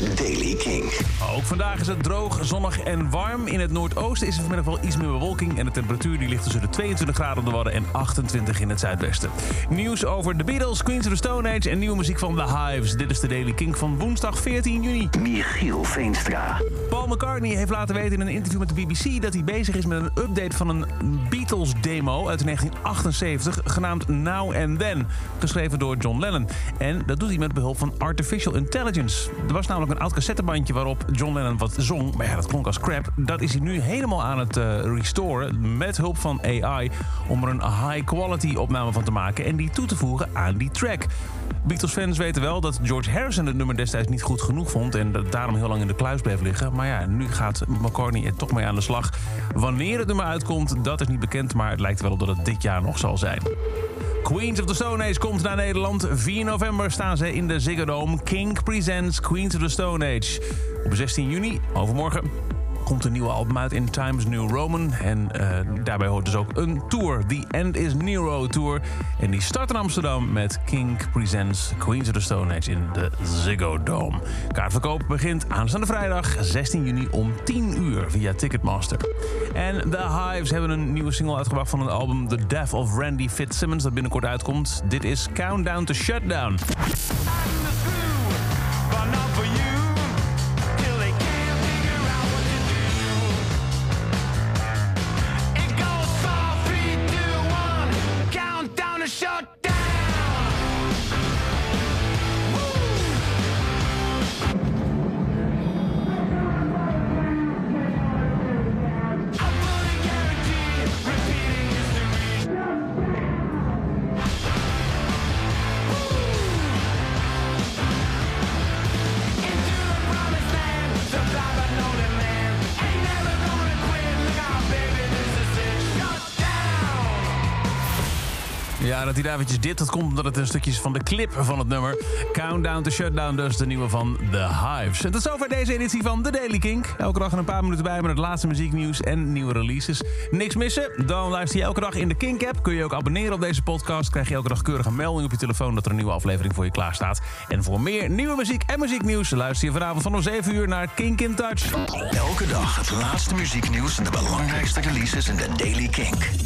is Daily King. Ook vandaag is het droog, zonnig en warm. In het noordoosten is er vanmiddag wel iets meer bewolking... en de temperatuur die ligt tussen de 22 graden op de Wadden en 28 in het zuidwesten. Nieuws over The Beatles, Queens of the Stone Age en nieuwe muziek van The Hives. Dit is de Daily King van woensdag 14 juni. Michiel Veenstra. Paul McCartney heeft laten weten in een interview met de BBC... dat hij bezig is met een update van een Beatles-demo uit 1978... genaamd Now and Then, geschreven door John Lennon. En dat doet hij met behulp van Artificial Intelligence. Er was namelijk een oud cassettebandje waarop John Lennon wat zong... maar ja, dat klonk als crap. Dat is hij nu helemaal aan het uh, restoren met hulp van AI... om er een high-quality opname van te maken en die toe te voegen aan die track. Beatles-fans weten wel dat George Harrison het nummer destijds niet goed genoeg vond... en dat daarom heel lang in de kluis bleef liggen. Maar ja, nu gaat McCartney er toch mee aan de slag. Wanneer het nummer uitkomt, dat is niet bekend... maar het lijkt wel op dat het dit jaar nog zal zijn. Queens of the Stone Age komt naar Nederland. 4 november staan ze in de Ziggo Dome. King presents Queens of the Stone Age. Op 16 juni, overmorgen, komt een nieuwe album uit in Times New Roman. En uh, daarbij hoort dus ook een tour. The End is Nero Tour. En die start in Amsterdam met King Presents Queens of the Stone Age in de Ziggo Dome. Kaartverkoop begint aanstaande vrijdag 16 juni om 10 uur via Ticketmaster. En The Hives hebben een nieuwe single uitgebracht van het album The Death of Randy Fitzsimmons... dat binnenkort uitkomt. Dit is Countdown to Shutdown. Ja, dat hij eventjes dit, dat komt omdat het een stukje is van de clip van het nummer. Countdown to Shutdown, dus de nieuwe van The Hives. En tot zover deze editie van The Daily Kink. Elke dag een paar minuten bij met het laatste muzieknieuws en nieuwe releases. Niks missen? Dan luister je elke dag in de Kink-app. Kun je ook abonneren op deze podcast. Krijg je elke dag keurige melding op je telefoon dat er een nieuwe aflevering voor je klaar staat. En voor meer nieuwe muziek en muzieknieuws luister je vanavond vanaf 7 uur naar Kink in Touch. Elke dag het laatste muzieknieuws en de belangrijkste releases in The Daily Kink.